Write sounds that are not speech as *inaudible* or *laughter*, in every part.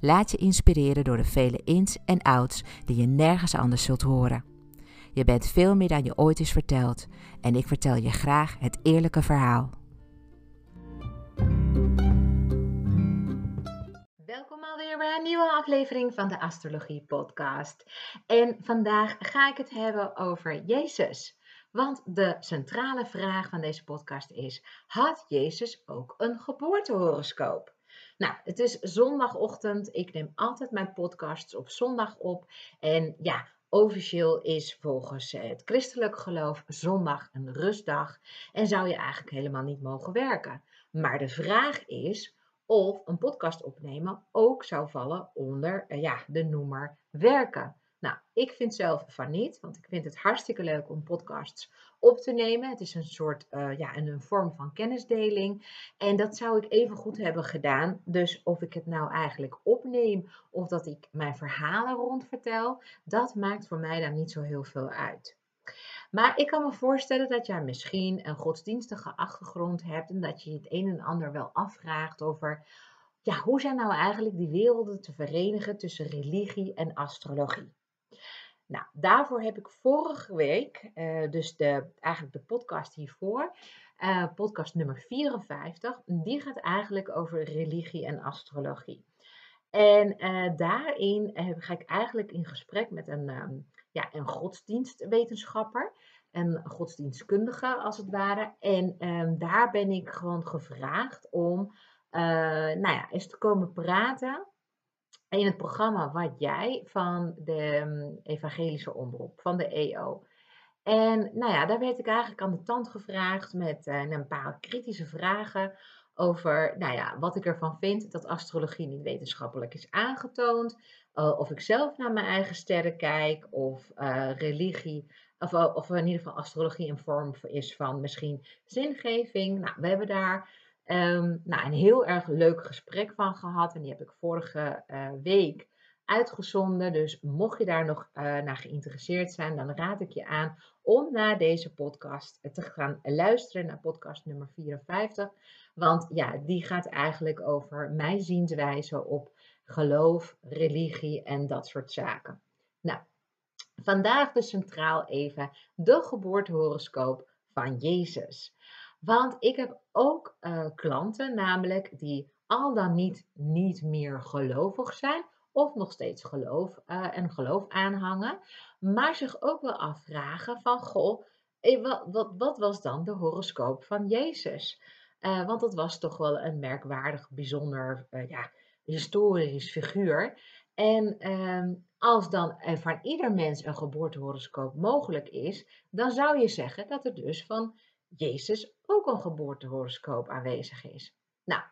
Laat je inspireren door de vele ins en outs die je nergens anders zult horen. Je bent veel meer dan je ooit is verteld en ik vertel je graag het eerlijke verhaal. Welkom alweer bij een nieuwe aflevering van de Astrologie Podcast. En vandaag ga ik het hebben over Jezus. Want de centrale vraag van deze podcast is: had Jezus ook een geboortehoroscoop? Nou, het is zondagochtend. Ik neem altijd mijn podcasts op zondag op. En ja, officieel is volgens het christelijk geloof zondag een rustdag. En zou je eigenlijk helemaal niet mogen werken. Maar de vraag is of een podcast opnemen ook zou vallen onder eh, ja, de noemer werken. Nou, ik vind zelf van niet, want ik vind het hartstikke leuk om podcasts op te nemen. Het is een soort, uh, ja, een, een vorm van kennisdeling. En dat zou ik even goed hebben gedaan. Dus of ik het nou eigenlijk opneem of dat ik mijn verhalen rond vertel, dat maakt voor mij dan niet zo heel veel uit. Maar ik kan me voorstellen dat jij misschien een godsdienstige achtergrond hebt en dat je het een en ander wel afvraagt over ja, hoe zijn nou eigenlijk die werelden te verenigen tussen religie en astrologie. Nou, daarvoor heb ik vorige week, uh, dus de, eigenlijk de podcast hiervoor, uh, podcast nummer 54, die gaat eigenlijk over religie en astrologie. En uh, daarin ga ik eigenlijk in gesprek met een, um, ja, een godsdienstwetenschapper, een godsdienstkundige als het ware. En um, daar ben ik gewoon gevraagd om nou ja, eens te komen praten in het programma wat jij van de mm, Evangelische Omroep, van de EO. En nou ja, daar werd ik eigenlijk aan de tand gevraagd met uh, een paar kritische vragen over nou ja, wat ik ervan vind dat astrologie niet wetenschappelijk is aangetoond. Uh, of ik zelf naar mijn eigen sterren kijk, of uh, religie, of, of in ieder geval astrologie een vorm is van misschien zingeving. Nou, we hebben daar Um, nou, een heel erg leuk gesprek van gehad. En die heb ik vorige uh, week uitgezonden. Dus mocht je daar nog uh, naar geïnteresseerd zijn, dan raad ik je aan om naar deze podcast te gaan luisteren, naar podcast nummer 54. Want ja, die gaat eigenlijk over mijn zienswijze op geloof, religie en dat soort zaken. Nou, vandaag dus centraal even de geboortehoroscoop van Jezus. Want ik heb ook uh, klanten, namelijk die al dan niet niet meer gelovig zijn of nog steeds geloof uh, en geloof aanhangen, maar zich ook wel afvragen van goh, eh, wat, wat, wat was dan de horoscoop van Jezus? Want dat was toch wel een merkwaardig, bijzonder, ja, historisch figuur. En ehm, als dan van ieder mens een geboortehoroscoop mogelijk is, dan zou je zeggen dat er dus van Jezus ook een geboortehoroscoop aanwezig is? Nou,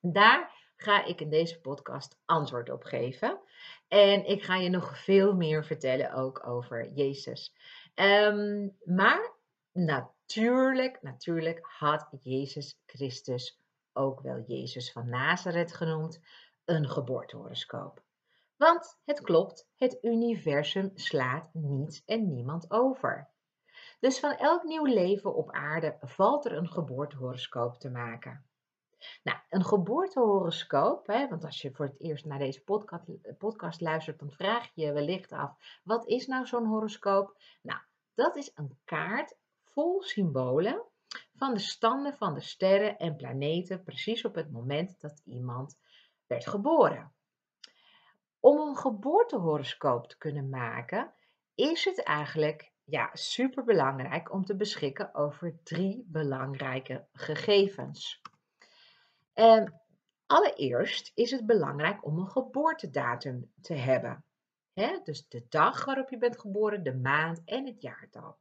daar ga ik in deze podcast antwoord op geven. En ik ga je nog veel meer vertellen ook over Jezus. Ehm, maar natuurlijk, natuurlijk had Jezus Christus, ook wel Jezus van Nazareth genoemd, een geboortehoroscoop. Want het klopt, het universum slaat niets en niemand over. Dus van elk nieuw leven op aarde valt er een geboortehoroscoop te maken. Nou, een geboortehoroscoop, hè, want als je voor het eerst naar deze podcast, podcast luistert, dan vraag je je wellicht af, wat is nou zo'n horoscoop? Nou, dat is een kaart vol symbolen van de standen van de sterren en planeten precies op het moment dat iemand werd geboren. Om een geboortehoroscoop te kunnen maken, is het eigenlijk ja, super belangrijk om te beschikken over drie belangrijke gegevens. En ehm, allereerst is het belangrijk om een geboortedatum te hebben. dus de dag waarop je bent geboren, de maand en het jaartal.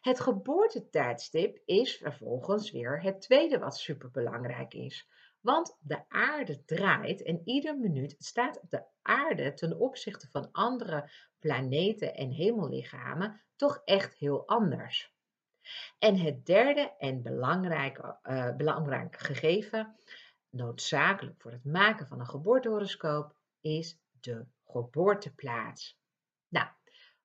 Het geboortetijdstip is vervolgens weer het tweede wat superbelangrijk is. Want de aarde draait en ieder minuut staat de aarde ten opzichte van andere planeten en hemellichamen toch echt heel anders. En het derde en belangrijke, uh, belangrijk gegeven, noodzakelijk voor het maken van een geboortehoroscoop, is de geboorteplaats. Nou,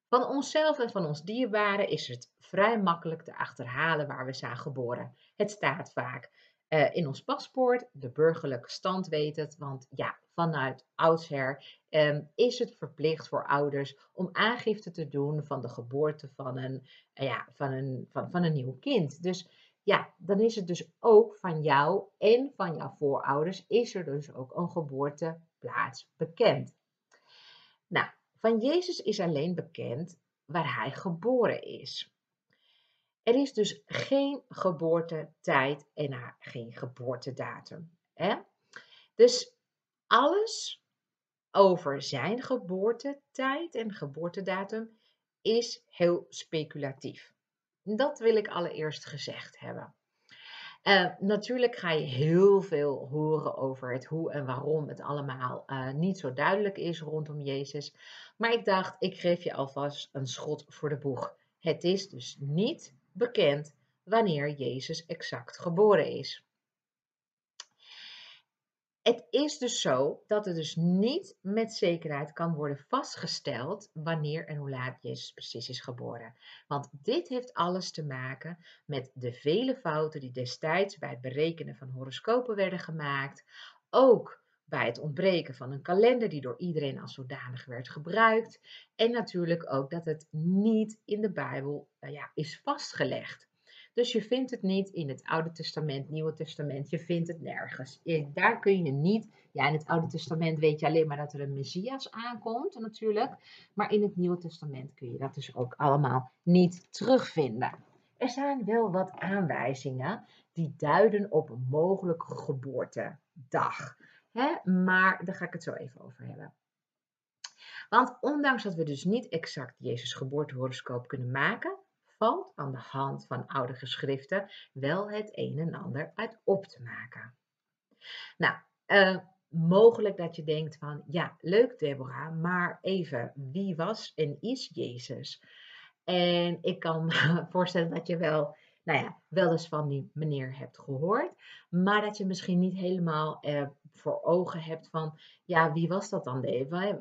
van onszelf en van ons dierbaren is het vrij makkelijk te achterhalen waar we zijn geboren. Het staat vaak uh, in ons paspoort, de burgerlijke stand weet het, want ja, vanuit oudsher um, is het verplicht voor ouders om aangifte te doen van de geboorte van een, uh, ja, van een, van, van een nieuw kind. Dus ja, dan is het dus ook van jou en van jouw voorouders is er dus ook een geboorteplaats bekend. Nou, van Jezus is alleen bekend waar hij geboren is. Er is dus geen geboortetijd en geen geboortedatum. Hè? Dus alles over zijn geboortetijd en geboortedatum is heel speculatief. Dat wil ik allereerst gezegd hebben. Uh, natuurlijk ga je heel veel horen over het hoe en waarom het allemaal uh, niet zo duidelijk is rondom Jezus. Maar ik dacht, ik geef je alvast een schot voor de boeg. Het is dus niet bekend wanneer Jezus exact geboren is. Het is dus zo dat het dus niet met zekerheid kan worden vastgesteld wanneer en hoe laat Jezus precies is geboren. Want dit heeft alles te maken met de vele fouten die destijds bij het berekenen van horoscopen werden gemaakt. Ook bij het ontbreken van een kalender die door iedereen als zodanig werd gebruikt. En natuurlijk ook dat het niet in de Bijbel uh, ja, is vastgelegd. Dus je vindt het niet in het Oude Testament, Nieuwe Testament, je vindt het nergens. Daar kun je niet, ja in het Oude Testament weet je alleen maar dat er een Messias aankomt natuurlijk. Maar in het Nieuwe Testament kun je dat dus ook allemaal niet terugvinden. Er zijn wel wat aanwijzingen die duiden op een mogelijke geboortedag. Maar daar ga ik het zo even over hebben. Want ondanks dat we dus niet exact Jezus geboortehoroscoop kunnen maken, valt aan de hand van oude geschriften wel het een en ander uit op te maken. Nou, uh, mogelijk dat je denkt van, ja, leuk Deborah, maar even, wie was en is Jezus? En ik kan me *laughs* voorstellen dat je wel nou ja, wel eens van die meneer hebt gehoord, maar dat je misschien niet helemaal eh, voor ogen hebt van, ja, wie was dat dan?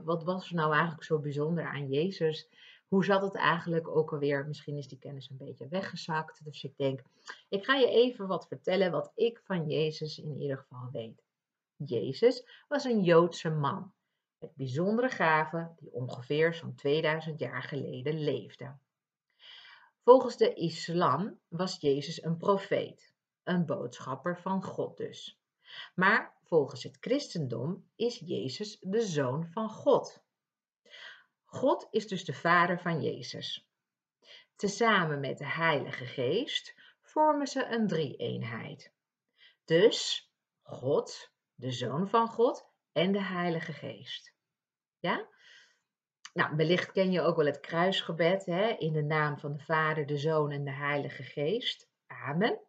Wat was er nou eigenlijk zo bijzonder aan Jezus? Hoe zat het eigenlijk ook alweer? Misschien is die kennis een beetje weggezakt. Dus ik denk, ik ga je even wat vertellen wat ik van Jezus in ieder geval weet. Jezus was een Joodse man met bijzondere gaven die ongeveer zo'n 2000 jaar geleden leefde. Volgens de islam was Jezus een profeet, een boodschapper van God dus. Maar volgens het christendom is Jezus de zoon van God. God is dus de vader van Jezus. Tezamen met de Heilige Geest vormen ze een drie-eenheid. Dus God, de Zoon van God en de Heilige Geest. Ja? Nou, wellicht ken je ook wel het kruisgebed hè, in de naam van de Vader, de Zoon en de Heilige Geest. Amen.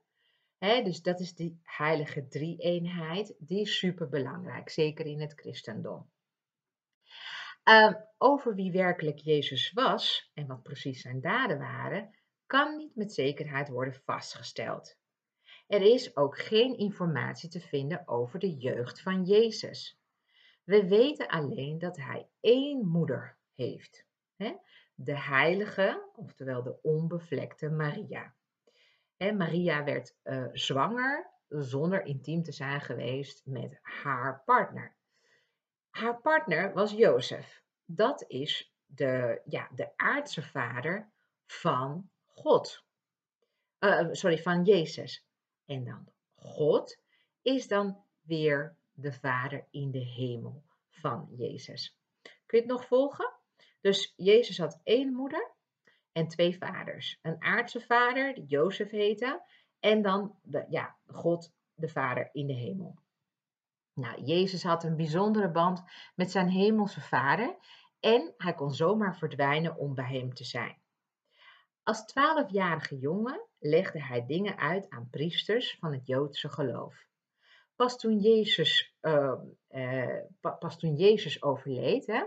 Dus dat is die heilige drie-eenheid. Die is super belangrijk, zeker in het christendom. Ehm, over wie werkelijk Jezus was en wat precies zijn daden waren, kan niet met zekerheid worden vastgesteld. Er is ook geen informatie te vinden over de jeugd van Jezus. We weten alleen dat hij één moeder heeft. De heilige, oftewel de onbevlekte Maria. En Maria werd uh, zwanger zonder intiem te zijn geweest met haar partner. Haar partner was Jozef. Dat is de, ja, de aardse vader van God. Uh, sorry, van Jezus. En dan God is dan weer de Vader in de hemel van Jezus. Kun je het nog volgen? Dus Jezus had één moeder en twee vaders. Een aardse vader, die Jozef heette, en dan de, ja, God, de Vader in de hemel. Nou, Jezus had een bijzondere band met zijn hemelse vader en hij kon zomaar verdwijnen om bij hem te zijn. Als twaalfjarige jongen legde hij dingen uit aan priesters van het Joodse geloof. Pas toen Jezus, uh, uh, pas toen Jezus overleed, hè,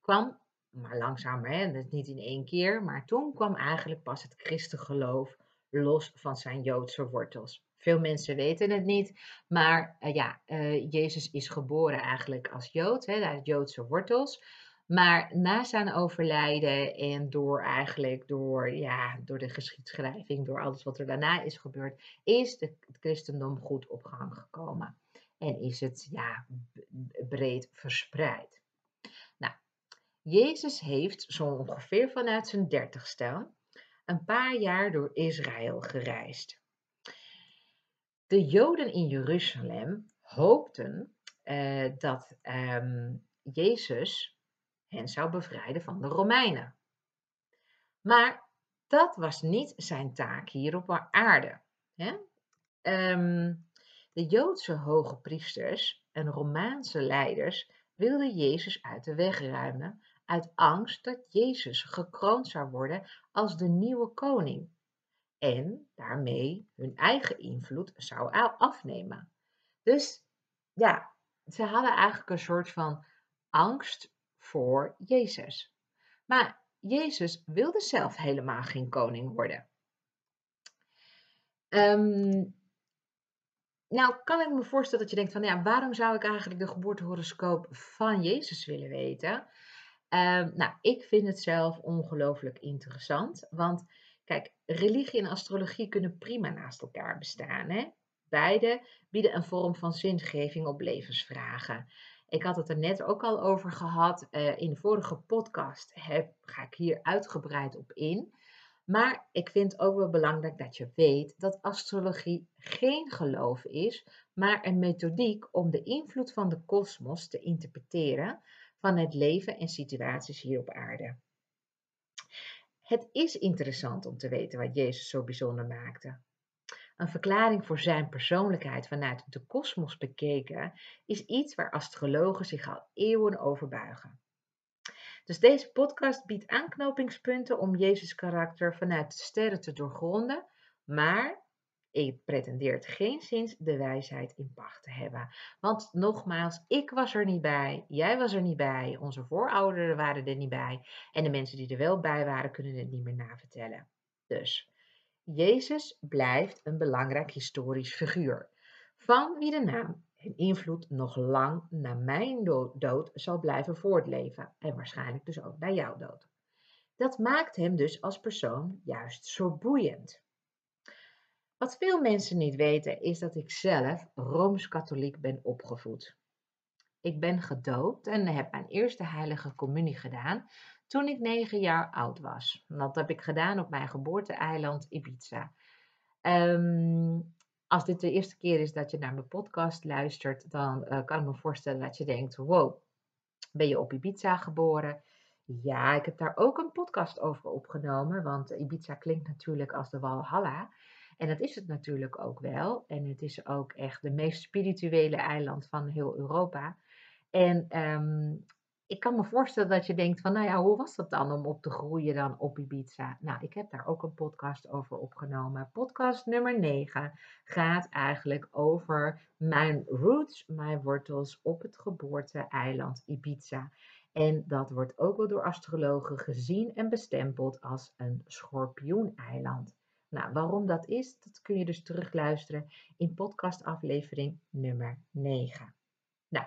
kwam, maar langzamer, hè, dat niet in één keer, maar toen kwam eigenlijk pas het christengeloof los van zijn Joodse wortels. Veel mensen weten het niet, maar uh, ja, Jezus is geboren eigenlijk als Jood, hè, uit Joodse wortels. Maar na zijn overlijden en door eigenlijk door, ja, door de geschiedschrijving, door alles wat er daarna is gebeurd, is het christendom goed op gang gekomen. En is het ja, breed verspreid. Jezus heeft zo ongeveer vanuit zijn dertigste een paar jaar door Israël gereisd. De Joden in Jeruzalem hoopten uh, dat um, Jezus hen zou bevrijden van de Romeinen. Maar dat was niet zijn taak hier op aarde. Hè? Ehm, de Joodse hoge priesters en Romaanse leiders wilden Jezus uit de weg ruimen uit angst dat Jezus gekroond zou worden als de nieuwe koning en daarmee hun eigen invloed zou afnemen. Dus ja, ze hadden eigenlijk een soort van angst voor Jezus. Maar Jezus wilde zelf helemaal geen koning worden. Ehm, nou, kan ik me voorstellen dat je denkt van, ja, waarom zou ik eigenlijk de geboortehoroscoop van Jezus willen weten? Um, nou, ik vind het zelf ongelooflijk interessant, want kijk, religie en astrologie kunnen prima naast elkaar bestaan. Hè? Beide bieden een vorm van zingeving op levensvragen. Ik had het er net ook al over gehad. Uh, in de vorige podcast heb, ga ik hier uitgebreid op in. Maar ik vind ook wel belangrijk dat je weet dat astrologie geen geloof is, maar een methodiek om de invloed van de kosmos te interpreteren van het leven en situaties hier op aarde. Het is interessant om te weten wat Jezus zo bijzonder maakte. Een verklaring voor zijn persoonlijkheid vanuit de kosmos bekeken is iets waar astrologen zich al eeuwen over buigen. Dus deze podcast biedt aanknopingspunten om Jezus' karakter vanuit de sterren te doorgronden, maar ik pretendeert geen zins de wijsheid in pacht te hebben. Want nogmaals, ik was er niet bij, jij was er niet bij, onze voorouderen waren er niet bij en de mensen die er wel bij waren kunnen het niet meer navertellen. Dus Jezus blijft een belangrijk historisch figuur, van wie de naam en invloed nog lang na mijn dood zal blijven voortleven en waarschijnlijk dus ook na jouw dood. Dat maakt hem dus als persoon juist zo boeiend. Wat veel mensen niet weten is dat ik zelf rooms-katholiek ben opgevoed. Ik ben gedoopt en heb mijn eerste heilige communie gedaan toen ik negen jaar oud was. Dat heb ik gedaan op mijn geboorteeiland Ibiza. Ehm, als dit de eerste keer is dat je naar mijn podcast luistert, dan uh, kan ik me voorstellen dat je denkt: wow, ben je op Ibiza geboren? Ja, ik heb daar ook een podcast over opgenomen, want Ibiza klinkt natuurlijk als de Walhalla. En dat is het natuurlijk ook wel. En het is ook echt de meest spirituele eiland van heel Europa. En um, ik kan me voorstellen dat je denkt van, nou ja, hoe was dat dan om op te groeien dan op Ibiza? Nou, ik heb daar ook een podcast over opgenomen. Podcast nummer 9 gaat eigenlijk over mijn roots, mijn wortels op het geboorte-eiland Ibiza. En dat wordt ook wel door astrologen gezien en bestempeld als een schorpioeneiland. Nou, waarom dat is, dat kun je dus terugluisteren in podcastaflevering nummer 9. Nou,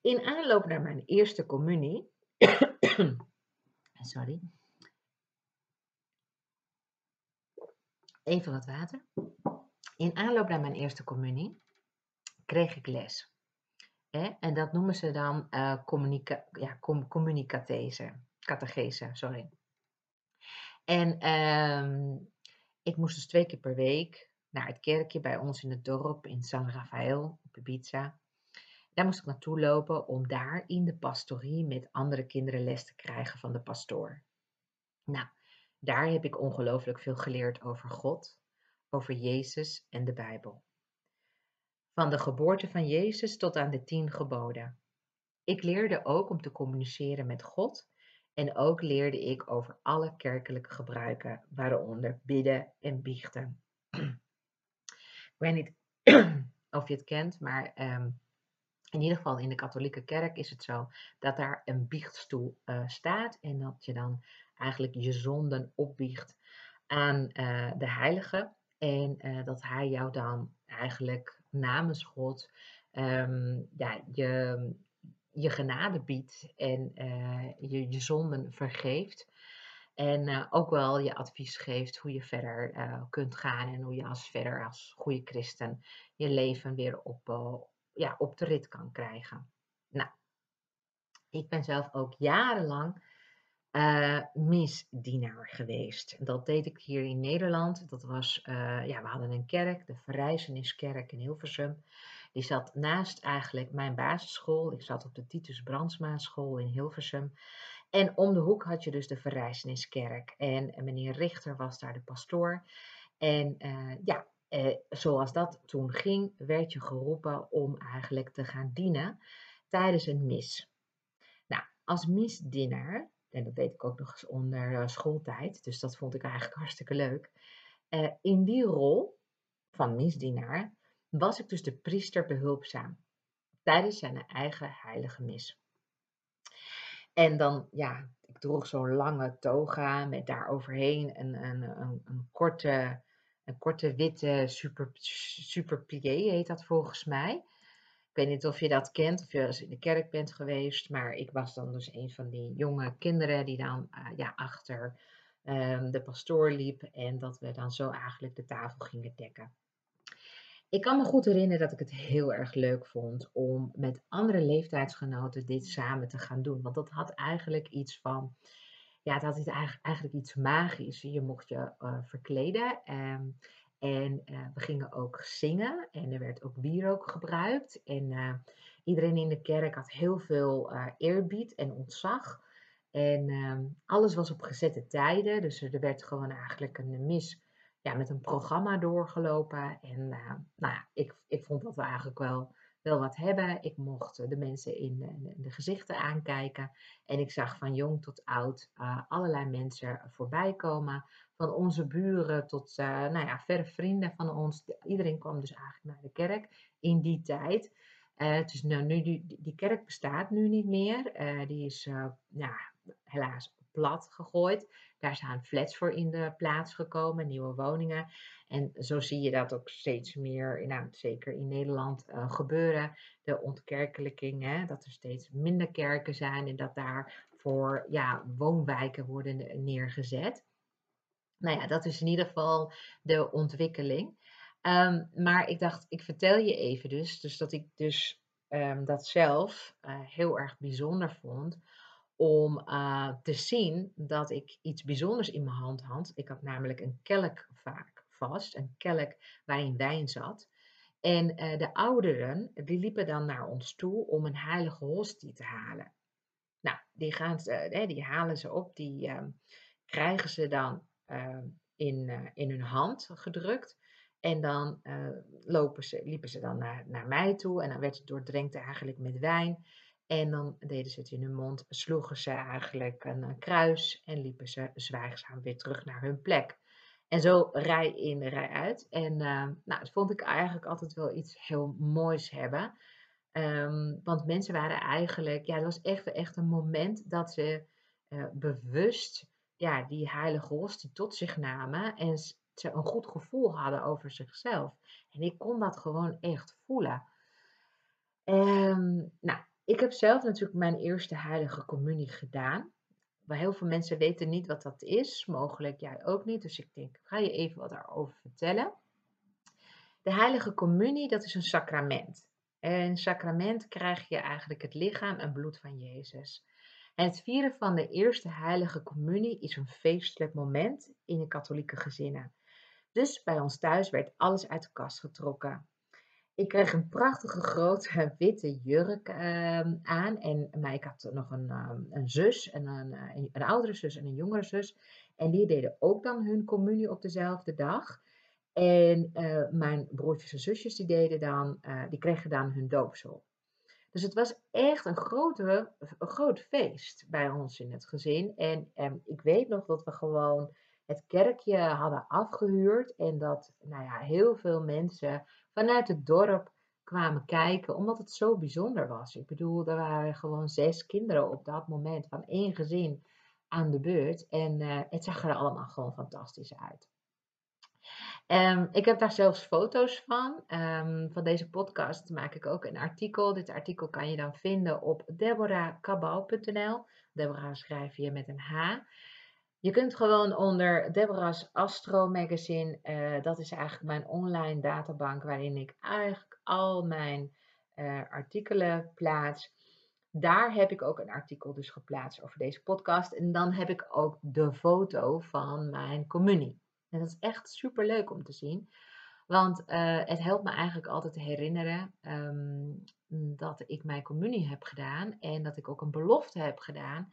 in aanloop naar mijn eerste communie, *coughs* sorry, even wat water. In aanloop naar mijn eerste communie kreeg ik les. En dat noemen ze dan uh, communica ja, com communicatese, catechese, sorry. En um, ik moest dus twee keer per week naar het kerkje bij ons in het dorp in San Rafael op Ibiza. Daar moest ik naartoe lopen om daar in de pastorie met andere kinderen les te krijgen van de pastoor. Nou, daar heb ik ongelooflijk veel geleerd over God, over Jezus en de Bijbel. Van de geboorte van Jezus tot aan de tien geboden. Ik leerde ook om te communiceren met God en ook leerde ik over alle kerkelijke gebruiken, waaronder bidden en biechten. ik weet niet of je het kent, maar ehm, in ieder geval in de katholieke kerk is het zo dat daar een biechtstoel uh, staat en dat je dan eigenlijk je zonden opbiecht aan uh, de heilige en uh, dat hij jou dan eigenlijk namens God um, ja, je, je genade biedt en je, je zonden vergeeft. En ook wel je advies geeft hoe je verder kunt gaan en hoe je als verder als goede christen je leven weer op, ja, op de rit kan krijgen. Nou, ik ben zelf ook jarenlang uh, misdienaar geweest. Dat deed ik hier in Nederland. Dat was, ja, we hadden een kerk, de Verrijzeniskerk in Hilversum. Die zat naast eigenlijk mijn basisschool. Ik zat op de Titus Brandsma school in Hilversum. En om de hoek had je dus de Verrijzeniskerk. En meneer Richter was daar de pastoor. En uh, ja, eh, zoals dat toen ging, werd je geroepen om eigenlijk te gaan dienen tijdens een mis. Nou, als misdienaar, en dat deed ik ook nog eens onder uh, schooltijd, dus dat vond ik eigenlijk *laughs* hartstikke leuk. In die rol van misdienaar was ik dus de priester behulpzaam tijdens zijn eigen heilige mis. En dan, ja, ik droeg zo'n lange toga met daar overheen een, een, een, een korte een korte witte super, super plié heet dat volgens mij. Ik weet niet of je dat kent, of je eens in de kerk bent geweest, maar ik was dan dus een van die jonge kinderen die dan uh, ja, achter um, de pastoor liep en dat we dan zo eigenlijk de tafel gingen dekken. Ik kan me goed herinneren dat ik het heel erg leuk vond om met andere leeftijdsgenoten dit samen te gaan doen. Want dat had eigenlijk iets van, ja, dat is eigenlijk iets magisch. Je mocht je uh, verkleden. Um, en uh, we gingen ook zingen. En er werd ook wierook gebruikt. En uh, iedereen in de kerk had heel veel eerbied en ontzag. En um, alles was op gezette tijden. Dus er werd gewoon eigenlijk een mis ja, met een programma doorgelopen. En nou ja, ik, ik vond dat we eigenlijk wel wel wat hebben. Ik mocht de mensen in de, de gezichten aankijken. En ik zag van jong tot oud allerlei mensen voorbij komen. Van onze buren tot uh, nou ja, verre vrienden van ons. Iedereen kwam dus eigenlijk naar de kerk in die tijd. Dus nou, nu, die, die kerk bestaat nu niet meer. die is ja, helaas plat gegooid. Daar zijn flats voor in de plaats gekomen, nieuwe woningen. En zo zie je dat ook steeds meer, nou, zeker in Nederland, uh, gebeuren. De ontkerkelijking, hè, dat er steeds minder kerken zijn en dat daar voor ja, woonwijken worden neergezet. Nou ja, dat is in ieder geval de ontwikkeling. Um, maar ik dacht, ik vertel je even dus, dus dat ik dus um, dat zelf uh, heel erg bijzonder vond om uh, te zien dat ik iets bijzonders in mijn hand had. Ik had namelijk een kelk vaak vast, een kelk waarin wijn zat. En uh, de ouderen, die liepen dan naar ons toe om een heilige hostie te halen. Nou, die, gaan, uh, die halen ze op, die ehm, krijgen ze dan ehm, in, in hun hand gedrukt. En dan lopen ze, liepen ze dan naar, naar mij toe en dan werd het doordrenkt eigenlijk met wijn. En dan deden ze het in hun mond, sloegen ze eigenlijk een, kruis en liepen ze zwijgzaam weer terug naar hun plek. En zo rij in, rij uit. En uh, nou, dat vond ik eigenlijk altijd wel iets heel moois hebben. Um, want mensen waren eigenlijk, ja, het was echt, echt een moment dat ze uh, bewust ja, die heilige hostie tot zich namen en ze een goed gevoel hadden over zichzelf. En ik kon dat gewoon echt voelen. Um, nou, ik heb zelf natuurlijk mijn eerste heilige communie gedaan. Maar heel veel mensen weten niet wat dat is, mogelijk jij ook niet. Dus ik denk, ga je even wat daarover vertellen. De heilige communie, dat is een sacrament. En in sacrament krijg je eigenlijk het lichaam en bloed van Jezus. En het vieren van de eerste heilige communie is een feestelijk moment in de katholieke gezinnen. Dus bij ons thuis werd alles uit de kast getrokken. Ik kreeg een prachtige grote witte jurk ehm, aan. En maar ik had nog een, ehm, een zus, en een, eh, een, een, oudere zus en een jongere zus. En die deden ook dan hun communie op dezelfde dag. En uh, mijn broertjes en zusjes die deden dan, die kregen dan hun doopsel. Dus het was echt een, grote, groot feest bij ons in het gezin. En, en ehm, ik weet nog dat we gewoon het kerkje hadden afgehuurd. En dat nou ja, heel veel mensen vanuit het dorp kwamen kijken, omdat het zo bijzonder was. Ik bedoel, er waren gewoon zes kinderen op dat moment van één gezin aan de beurt. En uh, het zag er allemaal gewoon fantastisch uit. Um, ik heb daar zelfs foto's van. Um, van deze podcast maak ik ook een artikel. Dit artikel kan je dan vinden op deborahkabau.nl. Deborah schrijf je met een H. Je kunt gewoon onder Deborah's Astro Magazine, uh, dat is eigenlijk mijn online databank waarin ik eigenlijk al mijn uh, artikelen plaats. Daar heb ik ook een artikel dus geplaatst over deze podcast. En dan heb ik ook de foto van mijn communie. En dat is echt super leuk om te zien. Want uh, het helpt me eigenlijk altijd te herinneren um, dat ik mijn communie heb gedaan. En dat ik ook een belofte heb gedaan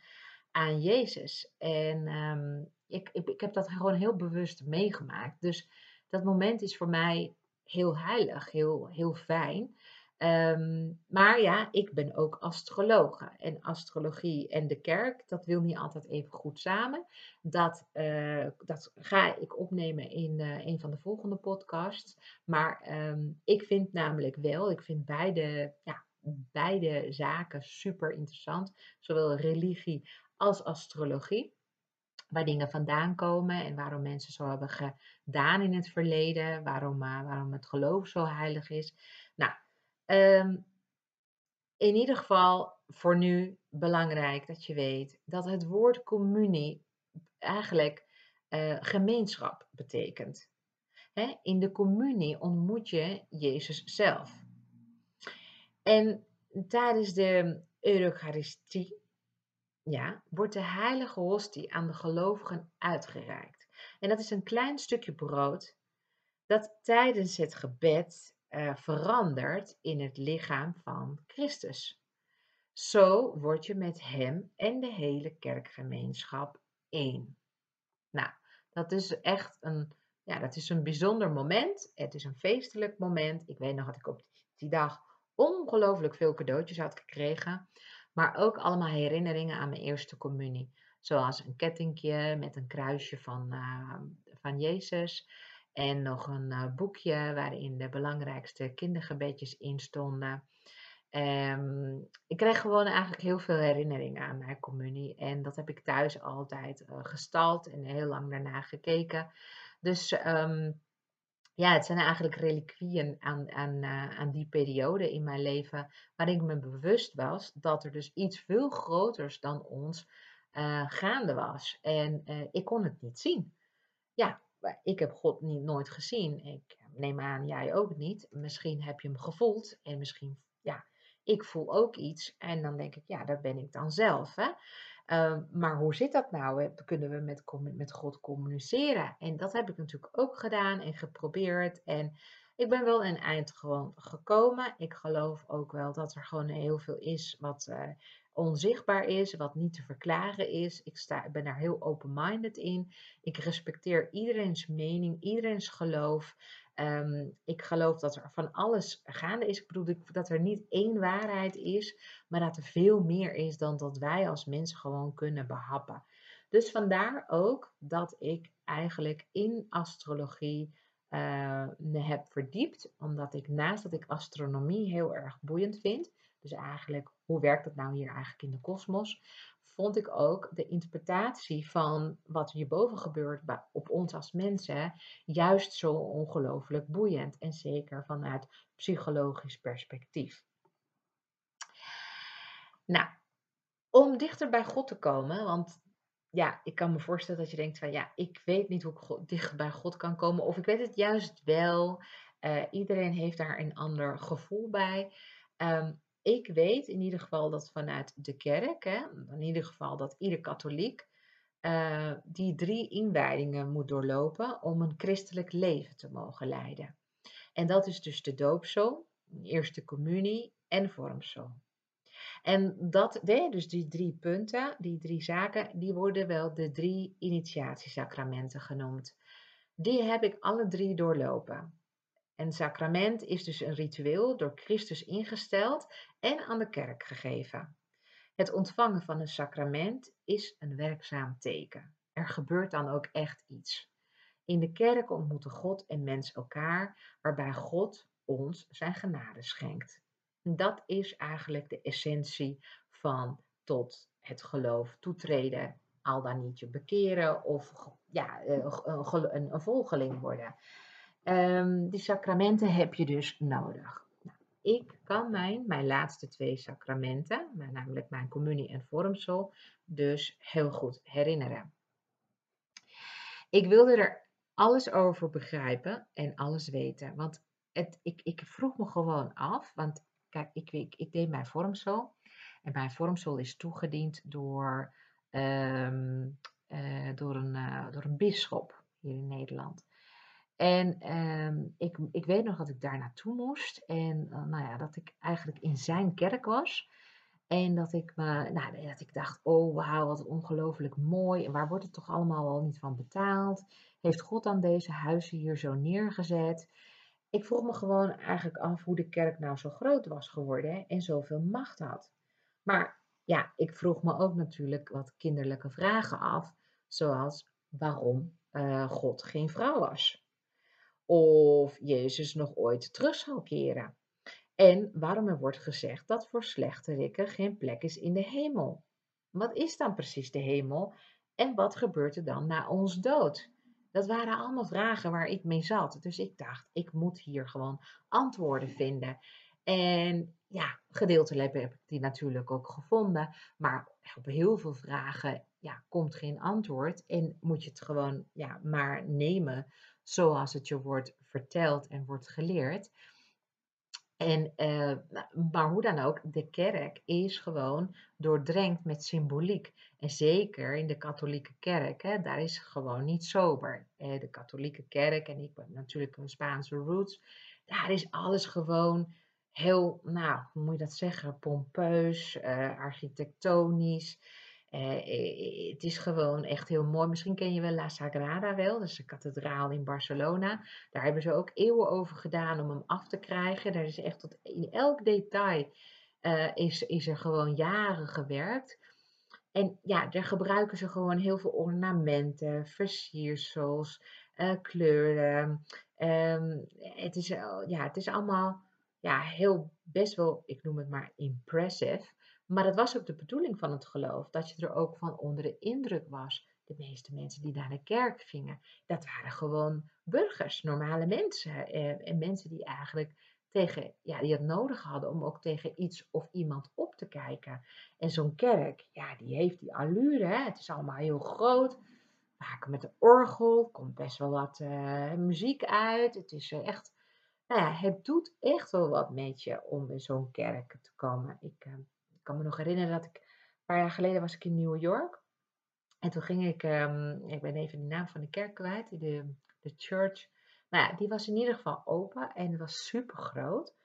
aan Jezus. En um, ik, ik, ik, heb dat gewoon heel bewust meegemaakt. Dus dat moment is voor mij heel heilig, heel, heel fijn. Um, maar ja, ik ben ook astrologe. En astrologie en de kerk, dat wil niet altijd even goed samen. Dat, uh, dat ga ik opnemen in uh, een van de volgende podcasts. Maar um, ik vind namelijk wel, ik vind beide, ja, beide zaken super interessant. Zowel religie als astrologie. Waar dingen vandaan komen en waarom mensen zo hebben gedaan in het verleden. Waarom, uh, waarom het geloof zo heilig is. Nou, um, in ieder geval voor nu belangrijk dat je weet dat het woord communie eigenlijk uh, gemeenschap betekent. In de communie ontmoet je Jezus zelf. En tijdens de Eucharistie ja, wordt de heilige hostie aan de gelovigen uitgereikt. En dat is een klein stukje brood dat tijdens het gebed uh, verandert in het lichaam van Christus. Zo word je met hem en de hele kerkgemeenschap één. Nou, dat is echt een, ja, dat is een bijzonder moment. Het is een feestelijk moment. Ik weet nog dat ik op die dag ongelooflijk veel cadeautjes had gekregen. Maar ook allemaal herinneringen aan mijn eerste communie. Zoals een kettingje met een kruisje van, uh, van Jezus. En nog een uh, boekje waarin de belangrijkste kindergebedjes in stonden. Um, ik kreeg gewoon eigenlijk heel veel herinneringen aan mijn communie. En dat heb ik thuis altijd uh, gestald en heel lang daarna gekeken. Dus um, ja, het zijn eigenlijk reliquieën aan, aan, uh, aan die periode in mijn leven waarin ik me bewust was dat er dus iets veel groters dan ons uh, gaande was. En uh, ik kon het niet zien. Ja, ik heb God niet, nooit gezien. Ik neem aan, jij ook niet. Misschien heb je hem gevoeld en misschien, ja, ik voel ook iets. En dan denk ik, ja, dat ben ik dan zelf. Hè? Uh, maar hoe zit dat nou? Kunnen we met, met God communiceren? En dat heb ik natuurlijk ook gedaan en geprobeerd. En ik ben wel een eind gewoon gekomen. Ik geloof ook wel dat er gewoon heel veel is wat, uh, onzichtbaar is, wat niet te verklaren is. Ik, sta, ik ben daar heel open-minded in. Ik respecteer iedereen's mening, iedereen's geloof. Ehm, ik geloof dat er van alles gaande is. Ik bedoel dat er niet één waarheid is, maar dat er veel meer is dan dat wij als mensen gewoon kunnen behappen. Dus vandaar ook dat ik eigenlijk in astrologie uh, me heb verdiept, omdat ik naast dat ik astronomie heel erg boeiend vind, dus eigenlijk hoe werkt het nou hier eigenlijk in de kosmos, vond ik ook de interpretatie van wat hierboven gebeurt op ons als mensen juist zo ongelooflijk boeiend en zeker vanuit psychologisch perspectief. Nou, om dichter bij God te komen, want ja, ik kan me voorstellen dat je denkt van ja, ik weet niet hoe ik dicht bij God kan komen. Of ik weet het juist wel. Uh, iedereen heeft daar een ander gevoel bij. Um, ik weet in ieder geval dat vanuit de kerk, hè, in ieder geval dat ieder katholiek, uh, die drie inwijdingen moet doorlopen om een christelijk leven te mogen leiden. En dat is dus de doopsel, eerste communie en vormsel. En dat, dus die drie punten, die drie zaken, die worden wel de drie initiatiesacramenten genoemd. Die heb ik alle drie doorlopen. Een sacrament is dus een ritueel door Christus ingesteld en aan de kerk gegeven. Het ontvangen van een sacrament is een werkzaam teken. Er gebeurt dan ook echt iets. In de kerk ontmoeten God en mens elkaar, waarbij God ons zijn genade schenkt. Dat is eigenlijk de essentie van tot het geloof toetreden, al dan niet je bekeren of ja, eh, een, een volgeling worden. Um, die sacramenten heb je dus nodig. Nou, ik kan mijn, mijn laatste twee sacramenten, namelijk mijn communie en vormsel, dus heel goed herinneren. Ik wilde er alles over begrijpen en alles weten. Want het, ik, ik vroeg me gewoon af, want Kijk, ik, ik, deed mijn vormsel. En mijn vormsel is toegediend door, um, uh, door, een, uh, door een bisschop hier in Nederland. En um, ik, ik weet nog dat ik daar naartoe moest. En uh, nou ja, dat ik eigenlijk in zijn kerk was. En dat ik, me, nou, dat ik dacht, oh wauw, wat ongelooflijk mooi. En waar wordt het toch allemaal wel niet van betaald? Heeft God dan deze huizen hier zo neergezet? Ik vroeg me gewoon eigenlijk af hoe de kerk nou zo groot was geworden en zoveel macht had. Maar ja, ik vroeg me ook natuurlijk wat kinderlijke vragen af, zoals waarom uh, God geen vrouw was. Of Jezus nog ooit terug zal keren. En waarom er wordt gezegd dat voor slechterikken geen plek is in de hemel. Wat is dan precies de hemel en wat gebeurt er dan na ons dood? Dat waren allemaal vragen waar ik mee zat. Dus ik dacht, ik moet hier gewoon antwoorden vinden. En ja, gedeeltelijk heb ik die natuurlijk ook gevonden. Maar op heel veel vragen ja, komt geen antwoord. En moet je het gewoon ja, maar nemen zoals het je wordt verteld en wordt geleerd. En, uh, maar hoe dan ook, de kerk is gewoon doordrenkt met symboliek. En zeker in de katholieke kerk, hè, daar is gewoon niet sober. Eh, de katholieke kerk, en ik ben natuurlijk een Spaanse roots, daar is alles gewoon heel, nou, hoe moet je dat zeggen, pompeus, uh, architectonisch. Het is gewoon echt heel mooi. Misschien ken je wel La Sagrada wel, dat is een kathedraal in Barcelona. Daar hebben ze ook eeuwen over gedaan om hem af te krijgen. Daar is echt tot in elk detail uh, is, is er gewoon jaren gewerkt. En ja, daar gebruiken ze gewoon heel veel ornamenten, versiersels, uh, kleuren. Um, het, is, ja, het is allemaal ja, heel best wel, ik noem het maar impressive. Maar dat was ook de bedoeling van het geloof, dat je er ook van onder de indruk was. De meeste mensen die naar de kerk gingen, dat waren gewoon burgers, normale mensen. Eh, en mensen die eigenlijk tegen, ja, die het nodig hadden om ook tegen iets of iemand op te kijken. En zo'n kerk, ja, die heeft die allure, hè? het is allemaal heel groot. Vaak met de orgel, komt best wel wat uh, muziek uit. Het is uh, echt, nou ja, het doet echt wel wat met je om in zo'n kerk te komen. Ik, uh, ik kan me nog herinneren dat ik, een paar jaar geleden was ik in New York. En toen ging ik, um, ik ben even de naam van de kerk kwijt, de, de church. Nou ja, die was in ieder geval open en was super groot.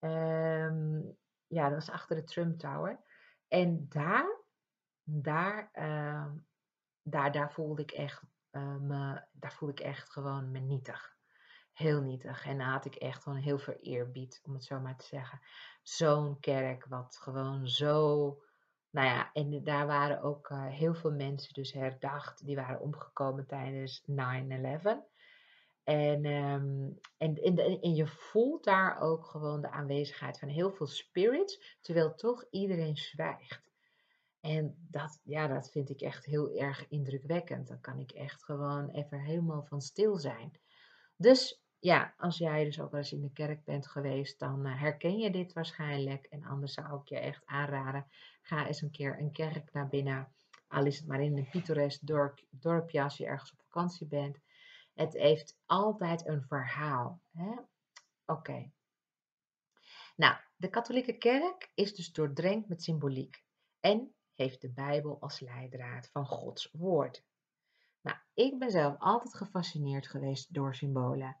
Um, ja, dat was achter de Trump Tower. En daar, daar, ehm, daar, daar voelde ik echt uh, me, daar voelde ik echt gewoon me nietig. Heel nietig. En daar had ik echt gewoon heel veel eerbied, om het zo maar te zeggen. Zo'n kerk, wat gewoon zo. Nou ja, en daar waren ook uh, heel veel mensen dus herdacht. Die waren omgekomen tijdens 9-11. En, um, en, en, en, je voelt daar ook gewoon de aanwezigheid van heel veel spirits, terwijl toch iedereen zwijgt. En dat, ja, dat vind ik echt heel erg indrukwekkend. Dan kan ik echt gewoon even helemaal van stil zijn. Dus ja, als jij dus ook wel eens in de kerk bent geweest, dan uh, herken je dit waarschijnlijk. En anders zou ik je echt aanraden, ga eens een keer een kerk naar binnen. Al is het maar in een pittoresk dorp, dorpje als je ergens op vakantie bent. Het heeft altijd een verhaal. Oké. Nou, de katholieke kerk is dus doordrenkt met symboliek. En heeft de Bijbel als leidraad van Gods woord. Nou, ik ben zelf altijd gefascineerd geweest door symbolen.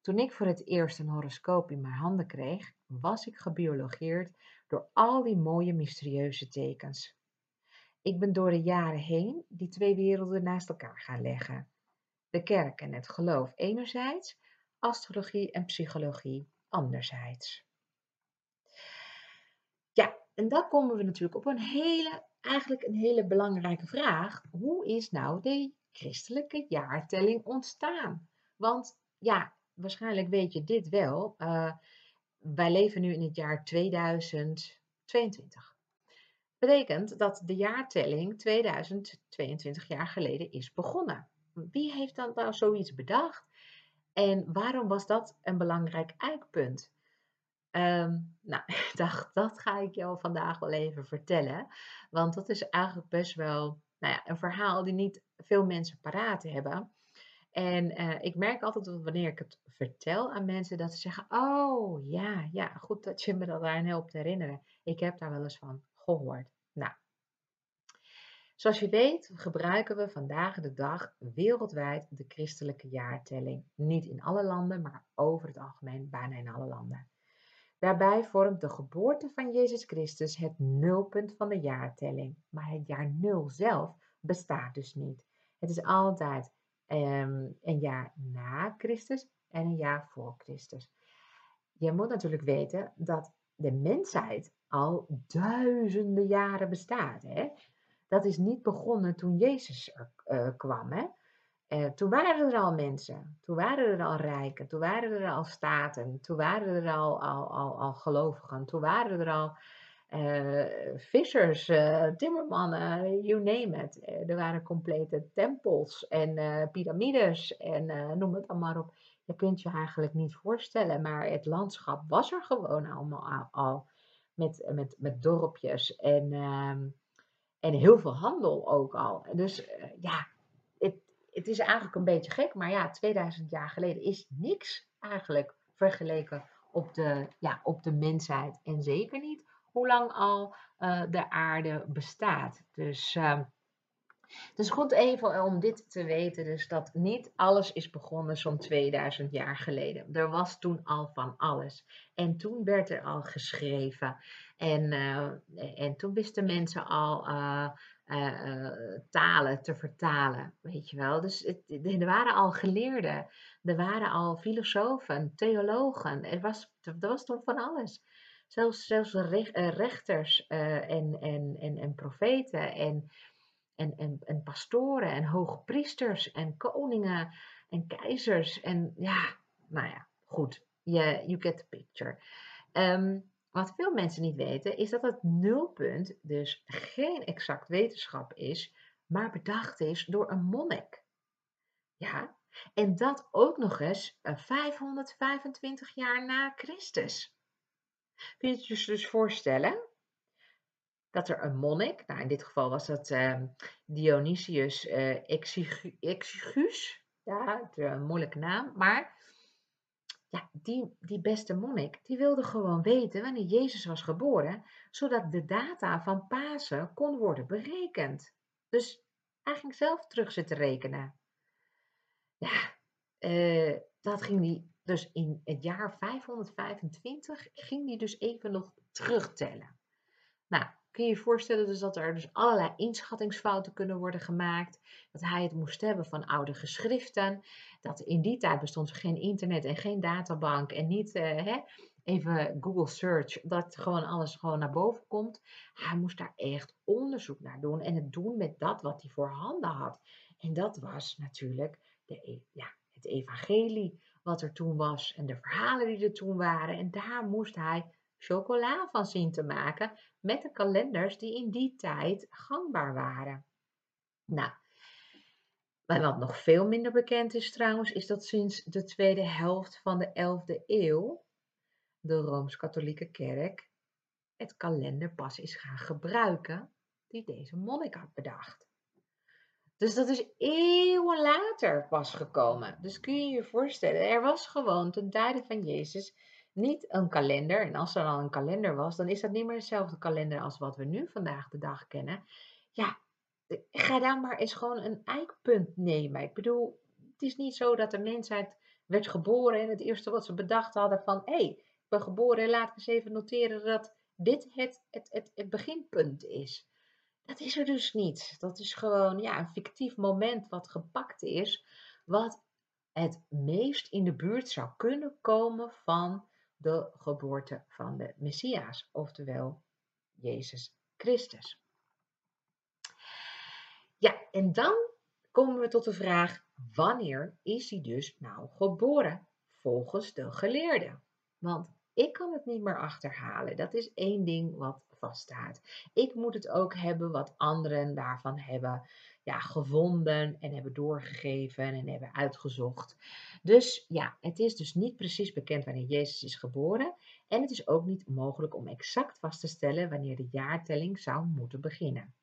Toen ik voor het eerst een horoscoop in mijn handen kreeg, was ik gebiologeerd door al die mooie mysterieuze tekens. Ik ben door de jaren heen die twee werelden naast elkaar gaan leggen. De kerk en het geloof enerzijds, astrologie en psychologie anderzijds. Ja, en dan komen we natuurlijk op een hele eigenlijk een hele belangrijke vraag. Hoe is nou de christelijke jaartelling ontstaan? Want ja, waarschijnlijk weet je dit wel. Uh, wij leven nu in het jaar 2022. Betekent dat de jaartelling 2022 jaar geleden is begonnen. Wie heeft dan nou zoiets bedacht? En waarom was dat een belangrijk eikpunt? Um, nou, *laughs* ik dacht, dat ga ik jou vandaag wel even vertellen. Want dat is eigenlijk best wel nou ja, een verhaal die niet veel mensen paraat hebben. En uh, ik merk altijd wanneer ik het vertel aan mensen, dat ze zeggen: Oh ja, ja, goed dat je me dat daarin helpt herinneren. Ik heb daar wel eens van gehoord. Nou, zoals je weet, gebruiken we vandaag de dag wereldwijd de christelijke jaartelling. Niet in alle landen, maar over het algemeen bijna in alle landen. Daarbij vormt de geboorte van Jezus Christus het nulpunt van de jaartelling. Maar het jaar nul zelf bestaat dus niet. Het is altijd um, een jaar na Christus en een jaar voor Christus. Je moet natuurlijk weten dat de mensheid al duizenden jaren bestaat. Hè? Dat is niet begonnen toen Jezus er uh, kwam. Hè? Uh, toen waren er al mensen, toen waren er al rijken, toen waren er al staten, toen waren er al, al, al, al gelovigen, toen waren er al vissers, uh, timmermannen, you name it. er waren complete tempels en piramides en noem het allemaal op. Je kunt je eigenlijk niet voorstellen, maar het landschap was er gewoon allemaal al. Met, met, met dorpjes en, ehm, en heel veel handel ook al. Dus ja, het is eigenlijk een beetje gek, maar ja, 2000 jaar geleden is niks eigenlijk vergeleken op de, ja, op de mensheid. En zeker niet hoe lang al uh, de aarde bestaat. Dus uh, het is goed even om dit te weten, dus dat niet alles is begonnen zo'n 2000 jaar geleden. Er was toen al van alles. En toen werd er al geschreven. En, uh, en toen wisten mensen al uh, talen te vertalen, weet je wel. Dus het, er waren al geleerden, er waren al filosofen, theologen, er was, er was toen van alles. Zelfs, zelfs rechters en, en, en, en profeten en, en, en, en pastoren en hoogpriesters en koningen en keizers. En ja, nou ja, goed, you, you get the picture. Um, wat veel mensen niet weten, is dat het nulpunt dus geen exact wetenschap is, maar bedacht is door een monnik. Ja, en dat ook nog eens 525 jaar na Christus. Kun je het je dus voorstellen? Dat er een monnik, nou in dit geval was dat uh, Dionysius uh, Exiguus, ja, het, een moeilijke naam, maar ja, die, die beste monnik, die wilde gewoon weten wanneer Jezus was geboren, zodat de data van Pasen kon worden berekend. Dus hij ging zelf terug zitten rekenen. Ja, uh, dat ging hij dus in het jaar 525 ging hij dus even nog terugtellen. Nou, kun je je voorstellen dus dat er dus allerlei inschattingsfouten kunnen worden gemaakt. Dat hij het moest hebben van oude geschriften. Dat in die tijd bestond geen internet en geen databank en niet uh, hè, even Google search, dat gewoon alles gewoon naar boven komt. Hij moest daar echt onderzoek naar doen en het doen met dat wat hij voor handen had. En dat was natuurlijk de, e, ja, het evangelie wat er toen was en de verhalen die er toen waren. En daar moest hij chocola van zien te maken met de kalenders die in die tijd gangbaar waren. Nou, maar wat nog veel minder bekend is trouwens, is dat sinds de tweede helft van de 11e eeuw de Rooms-Katholieke Kerk het kalender pas is gaan gebruiken die deze monnik had bedacht. Dus dat is eeuwen later pas gekomen. Dus kun je je voorstellen, er was gewoon ten tijde van Jezus niet een kalender. En als er dan een kalender was, dan is dat niet meer dezelfde kalender als wat we nu vandaag de dag kennen. Ja, ga dan maar eens gewoon een eikpunt nemen. Ik bedoel, het is niet zo dat de mensheid werd geboren en het eerste wat ze bedacht hadden van, hé, hey, ik ben geboren en laat ik eens even noteren dat dit het, het, het, het beginpunt is. Dat is er dus niet. Dat is gewoon ja, een fictief moment wat gepakt is, wat het meest in de buurt zou kunnen komen van de geboorte van de Messias, oftewel Jezus Christus. Ja, en dan komen we tot de vraag: wanneer is hij dus nou geboren volgens de geleerden? Want ik kan het niet meer achterhalen. Dat is één ding wat vaststaat. Ik moet het ook hebben wat anderen daarvan hebben ja, gevonden en hebben doorgegeven en hebben uitgezocht. Dus ja, het is dus niet precies bekend wanneer Jezus is geboren en het is ook niet mogelijk om exact vast te stellen wanneer de jaartelling zou moeten beginnen.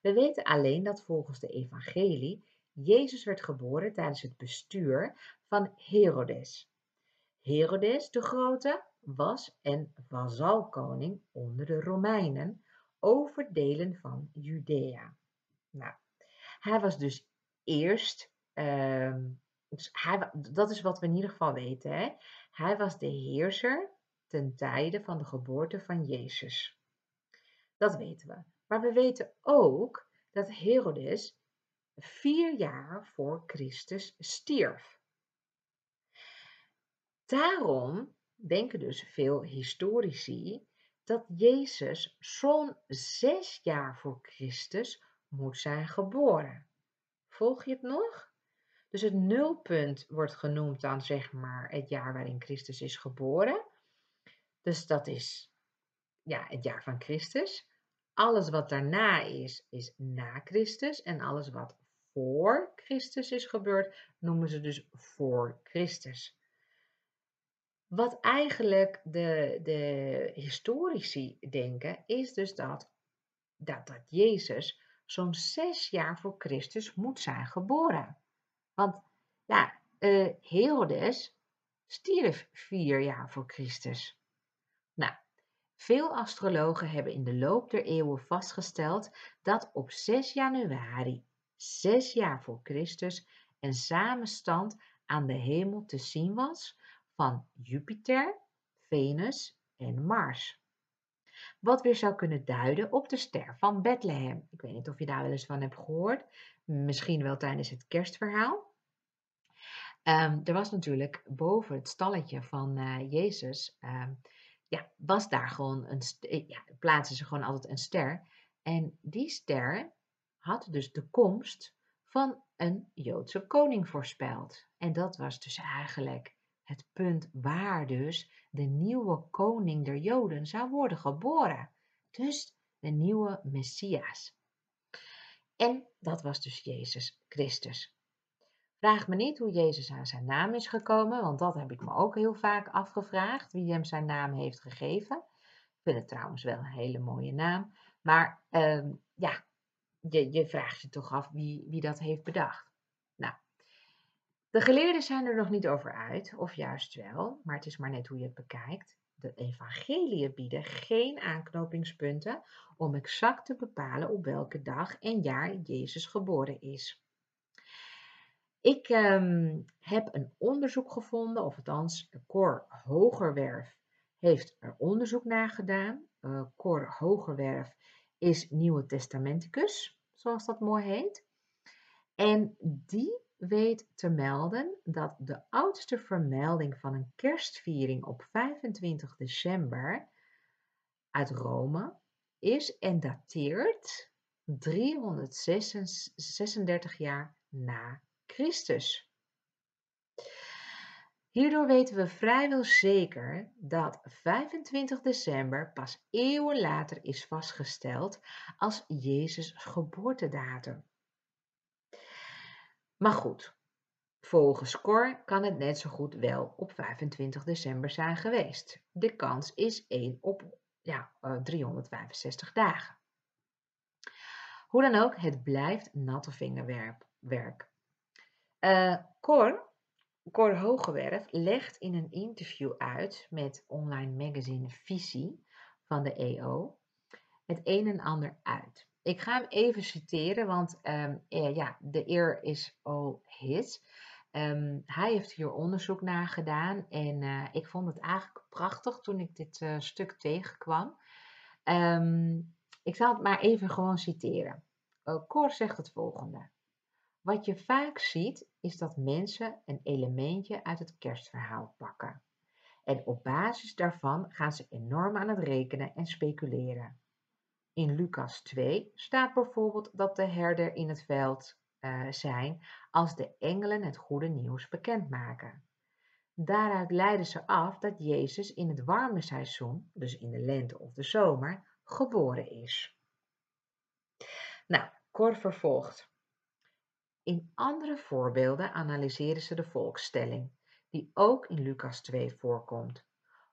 We weten alleen dat volgens de evangelie Jezus werd geboren tijdens het bestuur van Herodes. Herodes de Grote was en vazalkoning onder de Romeinen over delen van Judea. Nou, hij was dus eerst, uh, hij, dat is wat we in ieder geval weten, hè? hij was de heerser ten tijde van de geboorte van Jezus. Dat weten we. Maar we weten ook dat Herodes vier jaar voor Christus stierf. Daarom denken dus veel historici dat Jezus zo'n zes jaar voor Christus moet zijn geboren. Volg je het nog? Dus het nulpunt wordt genoemd dan zeg maar het jaar waarin Christus is geboren. Dus dat is ja, het jaar van Christus. Alles wat daarna is, is na Christus. En alles wat voor Christus is gebeurd, noemen ze dus voor Christus. Wat eigenlijk de, de historici denken, is dus dat, dat, dat Jezus zo'n zes jaar voor Christus moet zijn geboren. Want ja, uh, Herodes stierf vier jaar voor Christus. Nou, veel astrologen hebben in de loop der eeuwen vastgesteld dat op 6 januari, zes jaar voor Christus, een samenstand aan de hemel te zien was van Jupiter, Venus en Mars. Wat weer zou kunnen duiden op de ster van Bethlehem. Ik weet niet of je daar wel eens van hebt gehoord. Misschien wel tijdens het kerstverhaal. Um, er was natuurlijk boven het stalletje van uh, Jezus, um, ja, was daar gewoon een, eh, ja, plaatsen ze gewoon altijd een ster. En die ster had dus de komst van een Joodse koning voorspeld. En dat was dus eigenlijk het punt waar dus de nieuwe koning der Joden zou worden geboren. Dus de nieuwe Messias. En dat was dus Jezus Christus. Vraag me niet hoe Jezus aan zijn naam is gekomen, want dat heb ik me ook heel vaak afgevraagd, wie hem zijn naam heeft gegeven. Ik vind het trouwens wel een hele mooie naam. Maar uh, ja, je, je vraagt je toch af wie, wie dat heeft bedacht. De geleerden zijn er nog niet over uit, of juist wel, maar het is maar net hoe je het bekijkt. De evangeliën bieden geen aanknopingspunten om exact te bepalen op welke dag en jaar Jezus geboren is. Ik ehm, heb een onderzoek gevonden, of althans Cor Hogerwerf heeft er onderzoek naar gedaan. Uh, Cor Hogerwerf is Nieuwe Testamenticus, zoals dat mooi heet. En die weet te melden dat de oudste vermelding van een kerstviering op 25 december uit Rome is en dateert 336 jaar na Christus. Hierdoor weten we vrijwel zeker dat 25 december pas eeuwen later is vastgesteld als Jezus' geboortedatum. Maar goed, volgens Cor kan het net zo goed wel op 25 december zijn geweest. De kans is 1 op ja, 365 eh, dagen. Hoe dan ook, het blijft natte vingerwerk. Uh, Cor, Cor Hogewerf legt in een interview uit met online magazine Visie van de EO het een en ander uit. Ik ga hem even citeren, want um, ja, de eer is all his. Um, hij heeft hier onderzoek naar gedaan en uh, ik vond het eigenlijk prachtig toen ik dit uh, stuk tegenkwam. Um, ik zal het maar even gewoon citeren. Uh, Cor zegt het volgende. Wat je vaak ziet is dat mensen een elementje uit het kerstverhaal pakken. En op basis daarvan gaan ze enorm aan het rekenen en speculeren. In Lucas 2 staat bijvoorbeeld dat de herder in het veld uh, zijn als de engelen het goede nieuws bekendmaken. Daaruit leiden ze af dat Jezus in het warme seizoen, dus in de lente of de zomer, geboren is. Nou, Cor vervolgt. In andere voorbeelden analyseren ze de volkstelling, die ook in Lucas 2 voorkomt.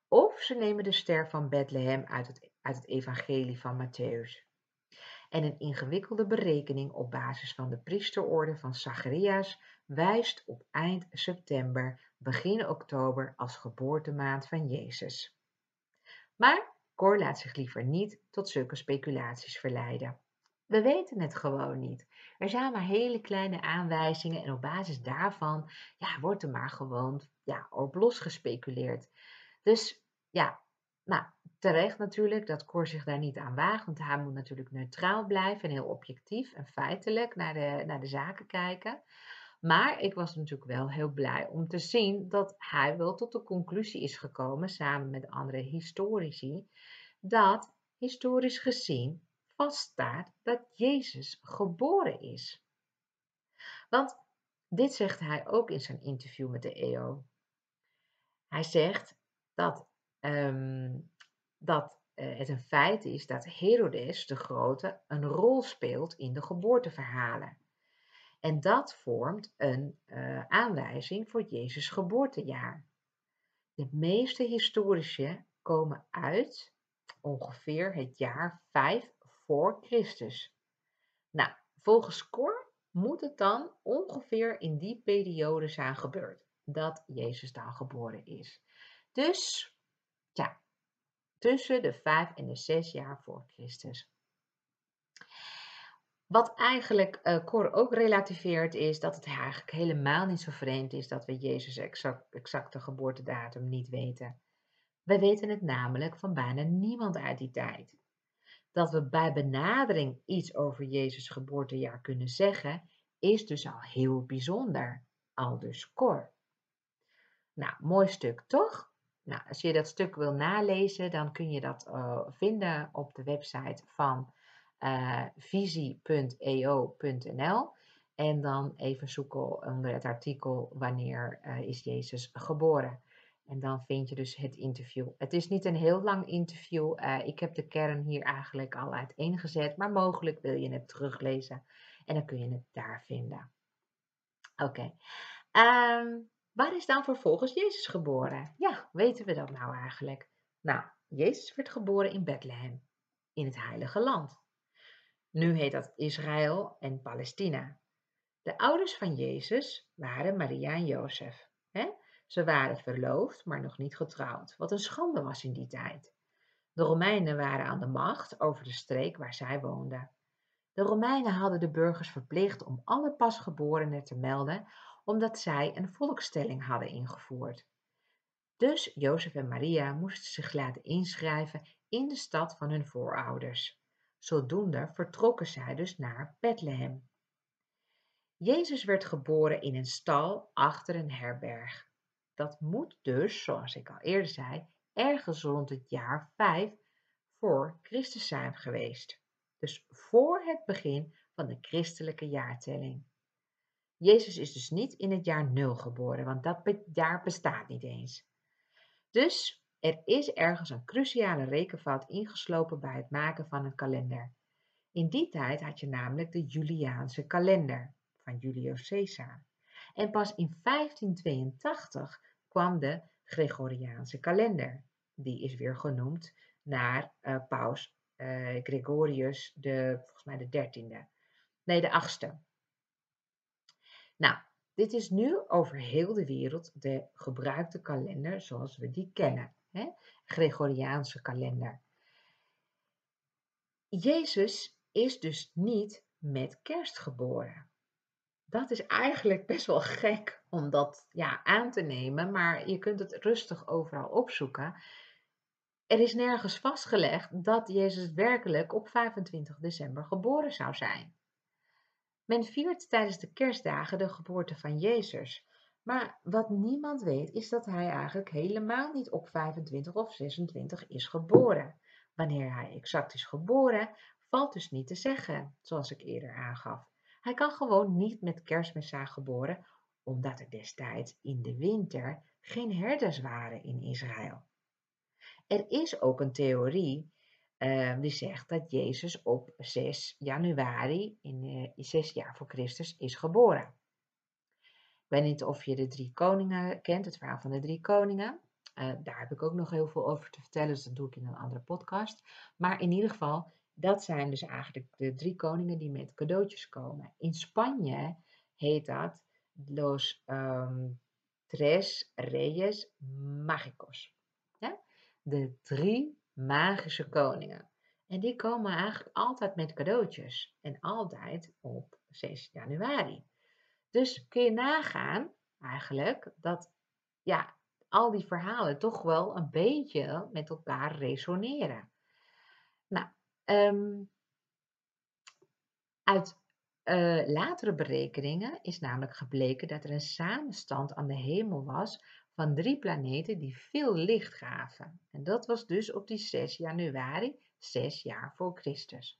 Of ze nemen de ster van Bethlehem uit het, uit het evangelie van Matthäus. En een ingewikkelde berekening op basis van de priesterorde van Zacharias wijst op eind september, begin oktober als geboortemaand van Jezus. Maar Cor laat zich liever niet tot zulke speculaties verleiden. We weten het gewoon niet. Er zijn maar hele kleine aanwijzingen en op basis daarvan ja, wordt er maar gewoon ja, op los gespeculeerd. Dus ja, nou, terecht natuurlijk dat Cor zich daar niet aan waagt, want hij moet natuurlijk neutraal blijven en heel objectief en feitelijk naar de, naar de zaken kijken. Maar ik was natuurlijk wel heel blij om te zien dat hij wel tot de conclusie is gekomen, samen met andere historici, dat historisch gezien vaststaat dat Jezus geboren is. Want dit zegt hij ook in zijn interview met de EO. Hij zegt dat, ehm, dat uh, het een feit is dat Herodes de Grote een rol speelt in de geboorteverhalen. En dat vormt een uh, aanwijzing voor Jezus' geboortejaar. De meeste historici komen uit ongeveer het jaar 5 voor Christus. Nou, volgens Cor moet het dan ongeveer in die periode zijn gebeurd dat Jezus dan geboren is. Dus, tussen de 5 en de 6 jaar voor Christus. Wat eigenlijk uh, Cor ook relativeert is dat het eigenlijk helemaal niet zo vreemd is dat we Jezus' exact, exacte geboortedatum niet weten. We weten het namelijk van bijna niemand uit die tijd. Dat we bij benadering iets over Jezus' geboortejaar kunnen zeggen, is dus al heel bijzonder. Al dus Cor. Nou, mooi stuk toch? Nou, als je dat stuk wil nalezen, dan kun je dat uh, vinden op de website van uh, visie.eo.nl. En dan even zoeken onder het artikel wanneer uh, is Jezus geboren. En dan vind je dus het interview. Het is niet een heel lang interview. ik heb de kern hier eigenlijk al uiteengezet, maar mogelijk wil je het teruglezen. En dan kun je het daar vinden. Oké. Um, Waar is dan vervolgens Jezus geboren? Ja, weten we dat nou eigenlijk? Nou, Jezus werd geboren in Bethlehem, in het Heilige Land. Nu heet dat Israël en Palestina. De ouders van Jezus waren Maria en Jozef. Ze waren verloofd, maar nog niet getrouwd, wat een schande was in die tijd. De Romeinen waren aan de macht over de streek waar zij woonden. De Romeinen hadden de burgers verplicht om alle pasgeborenen te melden omdat zij een volkstelling hadden ingevoerd. Dus Jozef en Maria moesten zich laten inschrijven in de stad van hun voorouders. Zodoende vertrokken zij dus naar Bethlehem. Jezus werd geboren in een stal achter een herberg. Dat moet dus, zoals ik al eerder zei, ergens rond het jaar 5 voor Christus zijn geweest. Dus voor het begin van de christelijke jaartelling. Jezus is dus niet in het jaar 0 geboren, want dat jaar bestaat niet eens. Dus er is ergens een cruciale rekenfout ingeslopen bij het maken van een kalender. In die tijd had je namelijk de Juliaanse kalender van Julius Caesar. En pas in 1582 kwam de Gregoriaanse kalender. Die is weer genoemd naar uh, paus uh, Gregorius, de, volgens mij de dertiende. Nee, de achtste. Nou, dit is nu over heel de wereld de gebruikte kalender zoals we die kennen. Hè? Gregoriaanse kalender. Jezus is dus niet met kerst geboren. Dat is eigenlijk best wel gek om dat ja, aan te nemen, maar je kunt het rustig overal opzoeken. Er is nergens vastgelegd dat Jezus werkelijk op 25 december geboren zou zijn. Men viert tijdens de kerstdagen de geboorte van Jezus. Maar wat niemand weet is dat hij eigenlijk helemaal niet op 25 of 26 is geboren. Wanneer hij exact is geboren, valt dus niet te zeggen, zoals ik eerder aangaf. Hij kan gewoon niet met kerstmis zijn geboren, omdat er destijds in de winter geen herders waren in Israël. Er is ook een theorie uh, die zegt dat Jezus op 6 januari in uh, 6 jaar voor Christus is geboren. Ik weet niet of je de drie koningen kent, het verhaal van de drie koningen. Uh, daar heb ik ook nog heel veel over te vertellen, dus dat doe ik in een andere podcast. Maar in ieder geval, dat zijn dus eigenlijk de drie koningen die met cadeautjes komen. In Spanje heet dat Los um, Tres Reyes Mágicos. Ja? De drie magische koningen. En die komen eigenlijk altijd met cadeautjes. En altijd op 6 januari. Dus kun je nagaan eigenlijk dat ja, al die verhalen toch wel een beetje met elkaar resoneren. Nou, um, uit uh, latere berekeningen is namelijk gebleken dat er een samenstand aan de hemel was van drie planeten die veel licht gaven. En dat was dus op die 6 januari, 6 jaar voor Christus.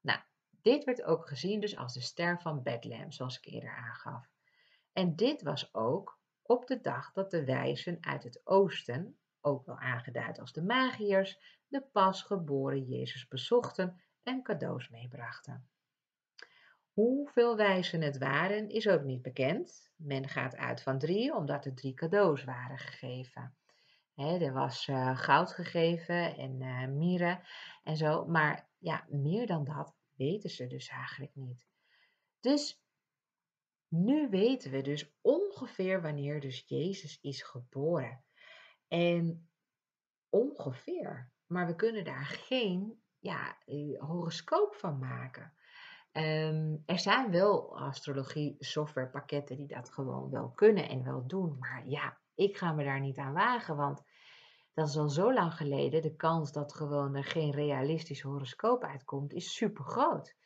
Nou, dit werd ook gezien dus als de ster van Bethlehem, zoals ik eerder aangaf. En dit was ook op de dag dat de wijzen uit het oosten, ook wel aangeduid als de magiërs, de pasgeboren Jezus bezochten en cadeaus meebrachten. Hoeveel wijzen het waren, is ook niet bekend. Men gaat uit van drie, omdat er drie cadeaus waren gegeven. er was uh, goud gegeven en uh, mieren en zo, maar ja, meer dan dat weten ze dus eigenlijk niet. Dus nu weten we dus ongeveer wanneer dus Jezus is geboren. En ongeveer, maar we kunnen daar geen ja, eh, horoscoop van maken. Ehm, er zijn wel astrologie softwarepakketten die dat gewoon wel kunnen en wel doen. Maar ja, ik ga me daar niet aan wagen, want dat is al zo lang geleden. De kans dat gewoon er geen realistisch horoscoop uitkomt is super groot.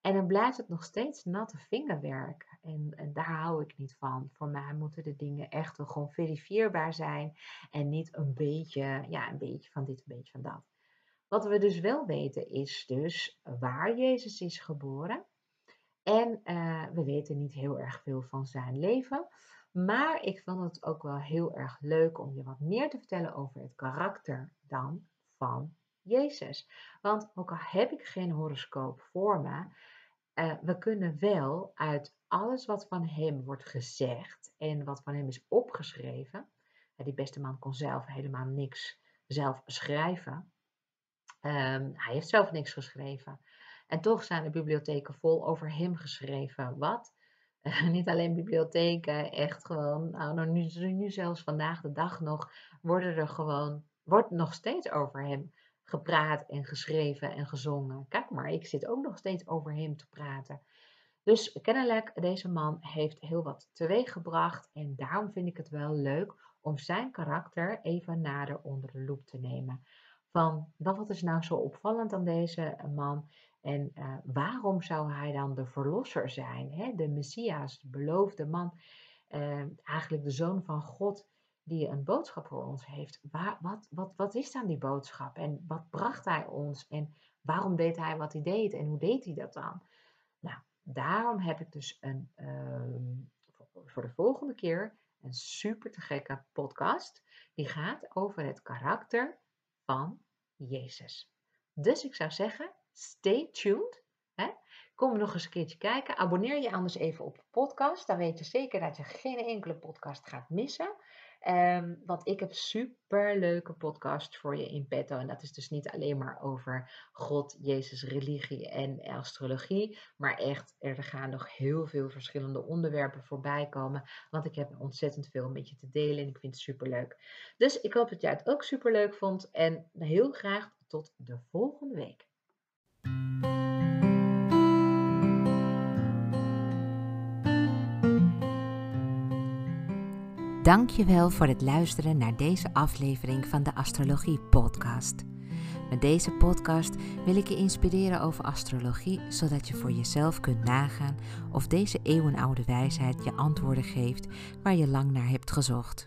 En dan blijft het nog steeds natte vingerwerk. En, en, daar hou ik niet van. Voor mij moeten de dingen echt wel gewoon verifieerbaar zijn. En niet een beetje, ja, een beetje van dit, een beetje van dat. Wat we dus wel weten is dus waar Jezus is geboren. En uh, we weten niet heel erg veel van zijn leven. Maar ik vond het ook wel heel erg leuk om je wat meer te vertellen over het karakter dan van Jezus. Want ook al heb ik geen horoscoop voor me, uh, we kunnen wel uit alles wat van hem wordt gezegd en wat van hem is opgeschreven. Die beste man kon zelf helemaal niks zelf schrijven. Um, hij heeft zelf niks geschreven. En toch zijn de bibliotheken vol over hem geschreven. Wat? *laughs* niet alleen bibliotheken, echt gewoon, nou, nou nu, nu zelfs vandaag de dag nog, worden er gewoon, wordt nog steeds over hem gepraat en geschreven en gezongen. Kijk maar, ik zit ook nog steeds over hem te praten. Dus kennelijk, deze man heeft heel wat teweeggebracht en daarom vind ik het wel leuk om zijn karakter even nader onder de loep te nemen. Van wat is nou zo opvallend aan deze man en uh, waarom zou hij dan de verlosser zijn, hè? de Messias, de beloofde man, uh, eigenlijk de zoon van God die een boodschap voor ons heeft. Waar, wat, wat, wat is dan die boodschap en wat bracht hij ons en waarom deed hij wat hij deed en hoe deed hij dat dan? Nou, daarom heb ik dus een, uh, voor de volgende keer een super te gekke podcast. Die gaat over het karakter van Jezus. Dus ik zou zeggen, stay tuned. Hè? Kom nog eens een keertje kijken. Abonneer je anders even op de podcast. Dan weet je zeker dat je geen enkele podcast gaat missen. Um, want ik heb super leuke podcasts voor je in petto. En dat is dus niet alleen maar over God, Jezus, religie en astrologie. Maar echt, er gaan nog heel veel verschillende onderwerpen voorbij komen. Want ik heb ontzettend veel met je te delen en ik vind het super leuk. Dus ik hoop dat jij het ook super leuk vond. En heel graag tot de volgende week. Dankjewel voor het luisteren naar deze aflevering van de Astrologie Podcast. Met deze podcast wil ik je inspireren over astrologie, zodat je voor jezelf kunt nagaan of deze eeuwenoude wijsheid je antwoorden geeft waar je lang naar hebt gezocht.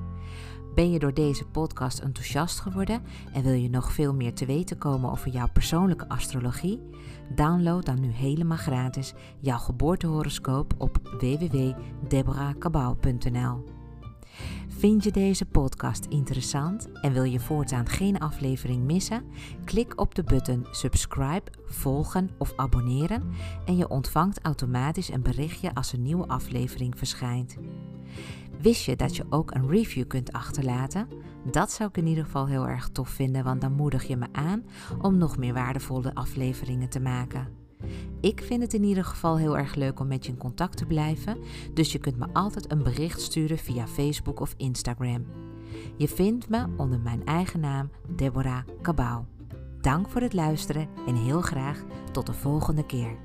Ben je door deze podcast enthousiast geworden en wil je nog veel meer te weten komen over jouw persoonlijke astrologie? Download dan nu helemaal gratis jouw geboortehoroscoop op www.deborahkabau.nl. Vind je deze podcast interessant en wil je voortaan geen aflevering missen? Klik op de button subscribe, volgen of abonneren en je ontvangt automatisch een berichtje als een nieuwe aflevering verschijnt. Wist je dat je ook een review kunt achterlaten? Dat zou ik in ieder geval heel erg tof vinden, want dan moedig je me aan om nog meer waardevolle afleveringen te maken. Ik vind het in ieder geval heel erg leuk om met je in contact te blijven, dus je kunt me altijd een bericht sturen via Facebook of Instagram. Je vindt me onder mijn eigen naam Deborah Cabau. Dank voor het luisteren en heel graag tot de volgende keer.